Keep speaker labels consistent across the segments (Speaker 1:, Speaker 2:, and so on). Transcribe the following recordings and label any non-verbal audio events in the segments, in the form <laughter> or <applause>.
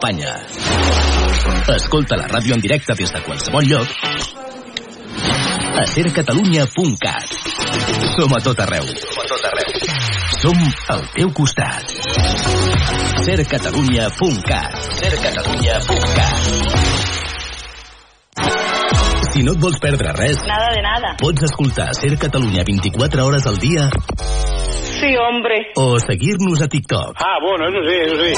Speaker 1: Espanya. Escolta la ràdio en directe des de qualsevol lloc a sercatalunya.cat. Som a tot arreu. Som a tot arreu. Som al teu costat. sercatalunya.cat. sercatalunya.cat. Si no et vols perdre res,
Speaker 2: Nada de nada.
Speaker 1: pots escoltar Ser Catalunya 24 hores al dia
Speaker 2: Sí, hombre.
Speaker 1: o seguir-nos a TikTok.
Speaker 3: Ah, bueno, eso sí, eso sí.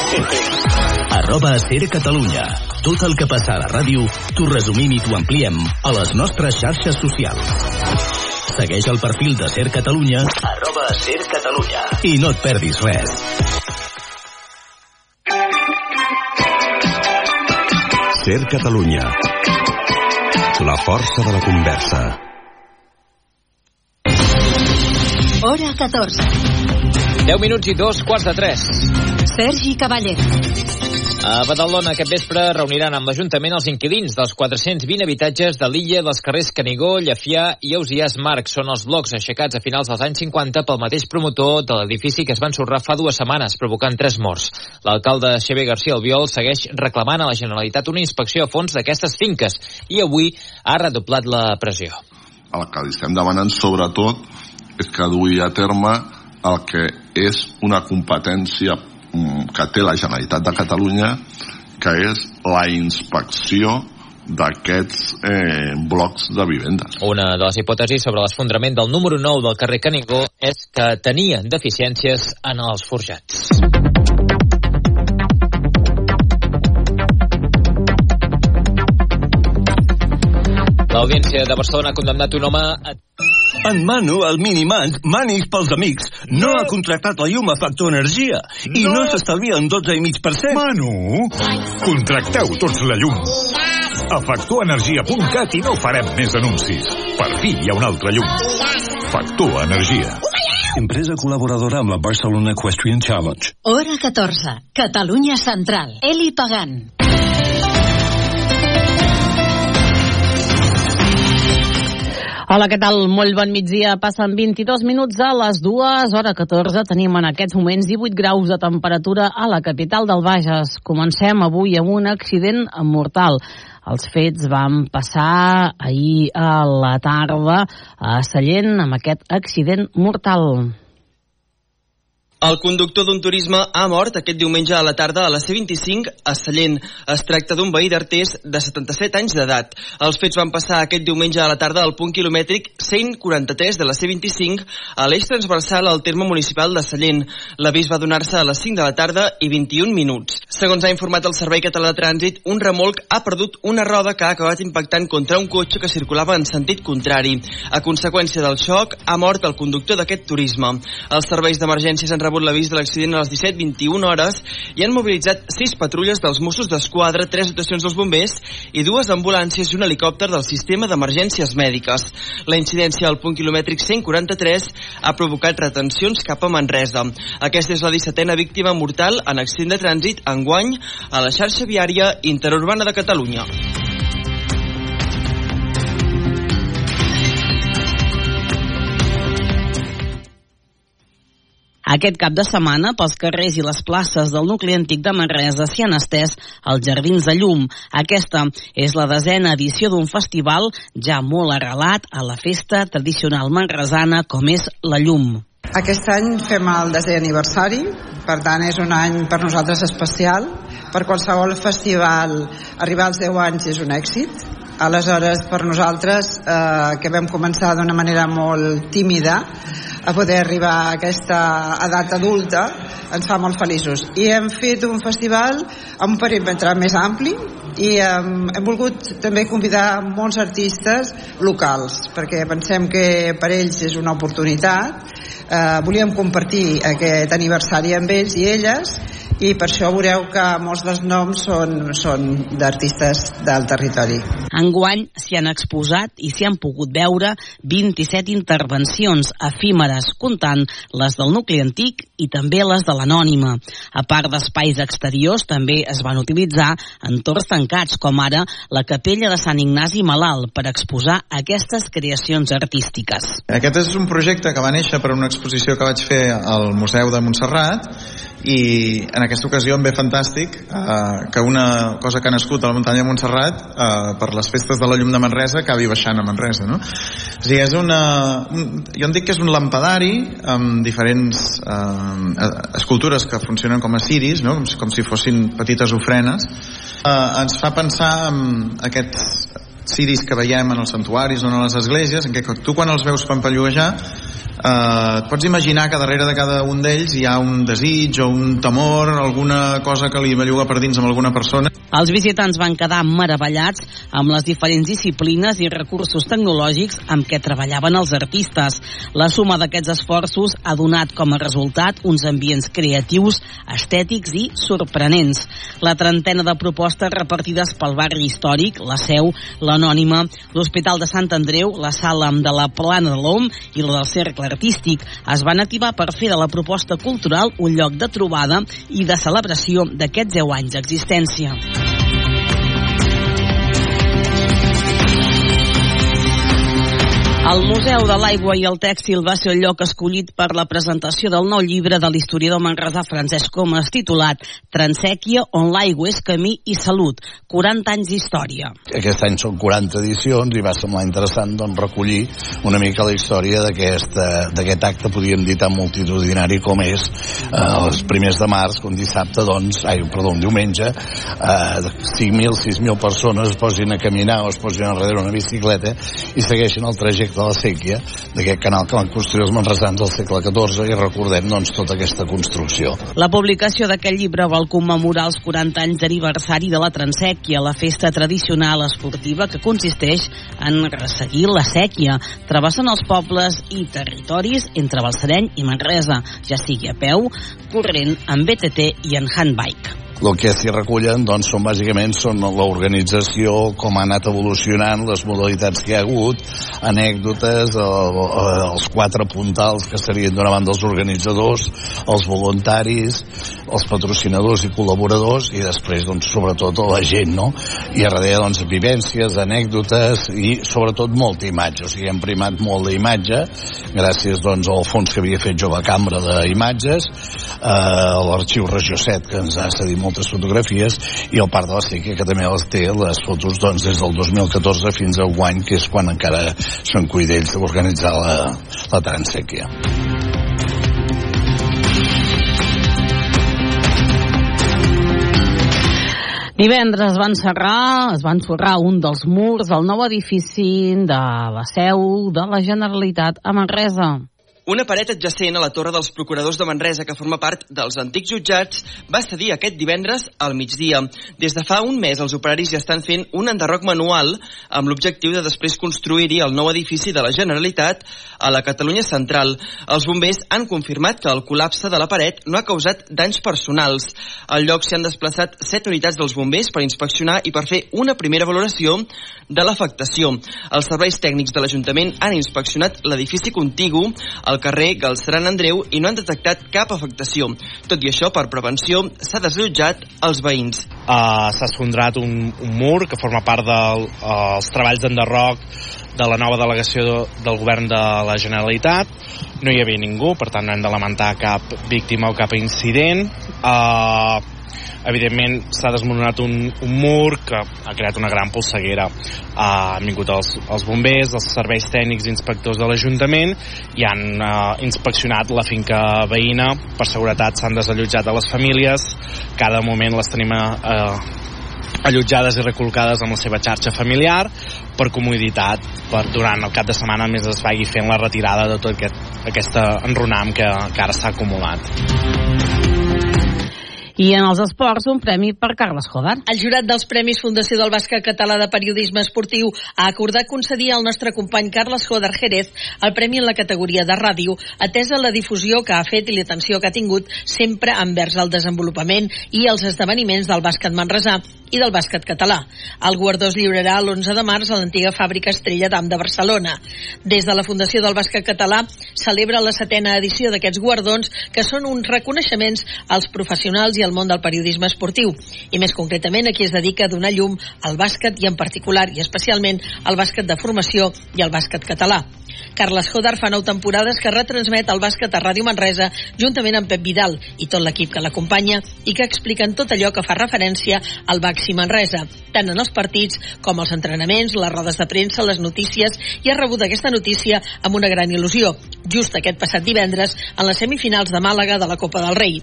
Speaker 3: <laughs>
Speaker 1: Arroba Ser Catalunya. Tot el que passa a la ràdio t'ho resumim i t'ho ampliem a les nostres xarxes socials. Segueix el perfil de Ser Catalunya arroba Ser Catalunya i no et perdis res.
Speaker 4: Ser Catalunya. La força de la conversa.
Speaker 5: Hora 14.
Speaker 6: 10 minuts i dos quarts de 3.
Speaker 5: Sergi Cavaller.
Speaker 6: A Badalona aquest vespre reuniran amb l'Ajuntament els inquilins dels 420 habitatges de l'illa dels carrers Canigó, Llefià i Ausiàs Marc. Són els blocs aixecats a finals dels anys 50 pel mateix promotor de l'edifici que es va ensorrar fa dues setmanes, provocant tres morts. L'alcalde Xavier García Albiol segueix reclamant a la Generalitat una inspecció a fons d'aquestes finques i avui ha redoblat la pressió.
Speaker 7: El que li estem demanant sobretot és que duï a terme el que és una competència mm, que té la Generalitat de Catalunya que és la inspecció d'aquests eh, blocs de vivendes.
Speaker 6: Una de les hipòtesis sobre l'esfondrament del número 9 del carrer Canigó és que tenien deficiències en els forjats. L'Audiència de Barcelona ha condemnat un home a
Speaker 1: En Manu, el Minimans, Manis pels amics, no, ha contractat la llum a Factor Energia i no, s'estalvia en 12,5%.
Speaker 8: Manu, contracteu tots la llum. A factorenergia.cat i no farem més anuncis. Per fi hi ha una altra llum. Factor Energia.
Speaker 4: Empresa col·laboradora amb la Barcelona Equestrian Challenge.
Speaker 5: Hora 14. Catalunya Central. Eli Pagant.
Speaker 9: Hola, què tal? Molt bon migdia. Passen 22 minuts a les 2, hora 14. Tenim en aquests moments 18 graus de temperatura a la capital del Bages. Comencem avui amb un accident mortal. Els fets van passar ahir a la tarda a Sallent amb aquest accident mortal.
Speaker 10: El conductor d'un turisme ha mort aquest diumenge a la tarda a la C25 a Sallent. Es tracta d'un veí d'Artés de 77 anys d'edat. Els fets van passar aquest diumenge a la tarda al punt quilomètric 143 de la C25 a l'eix transversal al terme municipal de Sallent. L'avís va donar-se a les 5 de la tarda i 21 minuts. Segons ha informat el Servei Català de Trànsit, un remolc ha perdut una roda que ha acabat impactant contra un cotxe que circulava en sentit contrari. A conseqüència del xoc, ha mort el conductor d'aquest turisme. Els serveis d'emergències han rebut l'avís de l'accident a les 17.21 hores i han mobilitzat sis patrulles dels Mossos d'Esquadra, tres dotacions dels bombers i dues ambulàncies i un helicòpter del sistema d'emergències mèdiques. La incidència al punt quilomètric 143 ha provocat retencions cap a Manresa. Aquesta és la 17a víctima mortal en accident de trànsit enguany a la xarxa viària interurbana de Catalunya.
Speaker 9: Aquest cap de setmana, pels carrers i les places del nucli antic de Manresa s'hi han estès els Jardins de Llum. Aquesta és la desena edició d'un festival ja molt arrelat a la festa tradicional manresana com és la Llum.
Speaker 11: Aquest any fem el desè aniversari, per tant és un any per nosaltres especial. Per qualsevol festival arribar als 10 anys és un èxit. Aleshores, per nosaltres, eh, que vam començar d'una manera molt tímida, a poder arribar a aquesta edat adulta ens fa molt feliços. I hem fet un festival amb un perímetre més ampli i hem, hem volgut també convidar molts artistes locals perquè pensem que per ells és una oportunitat. Eh, volíem compartir aquest aniversari amb ells i elles i per això veureu que molts dels noms són, són d'artistes del territori.
Speaker 9: Enguany s'hi han exposat i s'hi han pogut veure 27 intervencions efímeres, comptant les del nucli antic i també les de l'anònima. A part d'espais exteriors, també es van utilitzar entorns tancats, com ara la capella de Sant Ignasi Malalt, per exposar aquestes creacions artístiques.
Speaker 12: Aquest és un projecte que va néixer per una exposició que vaig fer al Museu de Montserrat i en aquesta ocasió em ve fantàstic eh, que una cosa que ha nascut a la muntanya de Montserrat eh, per les festes de la llum de Manresa acabi baixant a Manresa no? o sigui, és una, un, jo en dic que és un lampadari amb diferents eh, escultures que funcionen com a ciris no? com, si, com si fossin petites ofrenes eh, ens fa pensar en aquests ciris que veiem en els santuaris o en les esglésies en què tu quan els veus pampalluejar eh, et pots imaginar que darrere de cada un d'ells hi ha un desig o un temor, alguna cosa que li belluga per dins amb alguna persona.
Speaker 9: Els visitants van quedar meravellats amb les diferents disciplines i recursos tecnològics amb què treballaven els artistes. La suma d'aquests esforços ha donat com a resultat uns ambients creatius, estètics i sorprenents. La trentena de propostes repartides pel barri històric, la Seu, l'Anònima, l'Hospital de Sant Andreu, la Sala de la Plana de l'Om i la del Cercle Artístic es van activar per fer de la proposta cultural un lloc de trobada i de celebració d'aquests 10 anys d'existència. El Museu de l'Aigua i el Tèxtil va ser el lloc escollit per la presentació del nou llibre de l'historiador manresà Francesc Comas titulat Transèquia, on l'aigua és camí i salut. 40 anys d'història.
Speaker 13: Aquest any són 40 edicions i va semblar interessant doncs, recollir una mica la història d'aquest acte, podríem dir, tan multitudinari com és eh, els primers de març, com dissabte, doncs, ai, perdó, un diumenge, eh, 5.000, 6.000 persones es posin a caminar o es posin a darrere una bicicleta i segueixen el trajecte de la sèquia d'aquest canal que van construir els manresans al segle XIV i recordem doncs tota aquesta construcció.
Speaker 9: La publicació d'aquest llibre vol commemorar els 40 anys d'aniversari de la Transèquia, la festa tradicional esportiva que consisteix en resseguir la sèquia, travessant els pobles i territoris entre Balsareny i Manresa, ja sigui a peu, corrent, en BTT i en handbike
Speaker 13: el que s'hi recullen doncs, són bàsicament són l'organització, com ha anat evolucionant, les modalitats que hi ha hagut, anècdotes, el, els quatre puntals que serien d'una banda els organitzadors, els voluntaris, els patrocinadors i col·laboradors i després, doncs, sobretot la gent, no? I a darrere, doncs, vivències, anècdotes i sobretot molta imatge, o sigui, hem primat molt d'imatge gràcies, doncs, al fons que havia fet Jove Cambra d'imatges, eh, l'arxiu Regió 7 que ens ha cedit molt moltes fotografies i el Parc de la Sèquia que també les té les fotos doncs, des del 2014 fins a guany que és quan encara són cuidells d'organitzar la, la Transèquia.
Speaker 9: Divendres van serrar, es van sorrar un dels murs del nou edifici de la seu de la Generalitat a Manresa.
Speaker 10: Una paret adjacent a la Torre dels Procuradors de Manresa, que forma part dels antics jutjats, va cedir aquest divendres al migdia. Des de fa un mes, els operaris ja estan fent un enderroc manual amb l'objectiu de després construir-hi el nou edifici de la Generalitat a la Catalunya Central. Els bombers han confirmat que el col·lapse de la paret no ha causat danys personals. Al lloc s'hi han desplaçat set unitats dels bombers per inspeccionar i per fer una primera valoració de l'afectació. Els serveis tècnics de l'Ajuntament han inspeccionat l'edifici contigu, al carrer Galceran Andreu i no han detectat cap afectació. Tot i això, per prevenció, s'ha desallotjat els veïns.
Speaker 14: Uh, s'ha esfondrat un, un mur que forma part dels de, uh, treballs d'enderroc de la nova delegació del govern de la Generalitat. No hi havia ningú, per tant no hem de lamentar cap víctima o cap incident. Uh, evidentment s'ha desmoronat un, un mur que ha creat una gran polseguera. Uh, han vingut els, els bombers els serveis tècnics i inspectors de l'Ajuntament i han uh, inspeccionat la finca veïna. Per seguretat s'han desallotjat a les famílies. Cada moment les tenim uh, allotjades i recolcades amb la seva xarxa familiar per comoditat per durant el cap de setmana més es vagi fent la retirada de tot aquest, aquesta enronam que, que ara s'ha acumulat.
Speaker 9: I en els esports, un premi per Carles Joder.
Speaker 15: El jurat dels Premis Fundació del Bàsquet Català de Periodisme Esportiu ha acordat concedir al nostre company Carles Joder Jerez el premi en la categoria de ràdio, atesa la difusió que ha fet i l'atenció que ha tingut sempre envers el desenvolupament i els esdeveniments del bàsquet manresà i del bàsquet català. El guardó es lliurarà l'11 de març a l'antiga fàbrica Estrella d'Am de Barcelona. Des de la Fundació del Bàsquet Català celebra la setena edició d'aquests guardons que són uns reconeixements als professionals i al món del periodisme esportiu i més concretament a qui es dedica a donar llum al bàsquet i en particular i especialment al bàsquet de formació i al bàsquet català. Carles Jodar fa nou temporades que retransmet el bàsquet a Ràdio Manresa juntament amb Pep Vidal i tot l'equip que l'acompanya i que expliquen tot allò que fa referència al Baxi Manresa, tant en els partits com els entrenaments, les rodes de premsa, les notícies i ha rebut aquesta notícia amb una gran il·lusió, just aquest passat divendres en les semifinals de Màlaga de la Copa del Rei.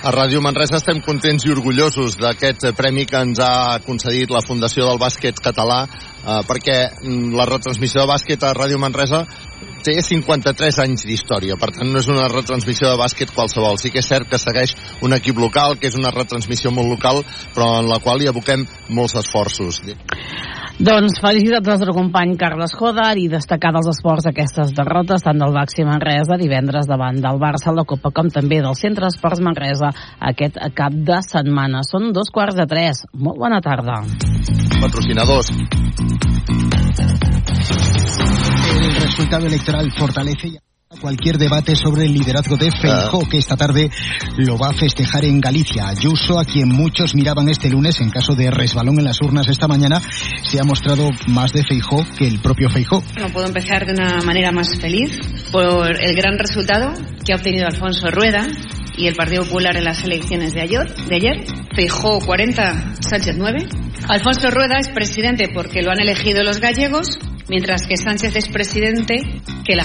Speaker 16: A Ràdio Manresa estem contents i orgullosos d'aquest premi que ens ha concedit la Fundació del Bàsquet Català eh, perquè mm, la retransmissió de bàsquet a Ràdio Manresa té 53 anys d'història, per tant no és una retransmissió de bàsquet qualsevol. Sí que és cert que segueix un equip local, que és una retransmissió molt local, però en la qual hi aboquem molts esforços.
Speaker 9: Doncs felicitats al nostre company Carles Jodar i destacar dels esports aquestes derrotes tant del Baxi Manresa divendres davant del Barça a la Copa com també del Centre Esports Manresa aquest cap de setmana. Són dos quarts de tres. Molt bona tarda.
Speaker 16: Patrocinadors.
Speaker 17: El resultado electoral fortalece cualquier debate sobre el liderazgo de Feijó, que esta tarde lo va a festejar en Galicia. Ayuso, a quien muchos miraban este lunes en caso de resbalón en las urnas esta mañana, se ha mostrado más de Feijó que el propio Feijó.
Speaker 18: No puedo empezar de una manera más feliz por el gran resultado que ha obtenido Alfonso Rueda y el Partido Popular en las elecciones de ayer. De ayer. Feijó 40, Sánchez 9. Alfonso Rueda es presidente porque lo han elegido los gallegos, mientras que Sánchez es presidente que la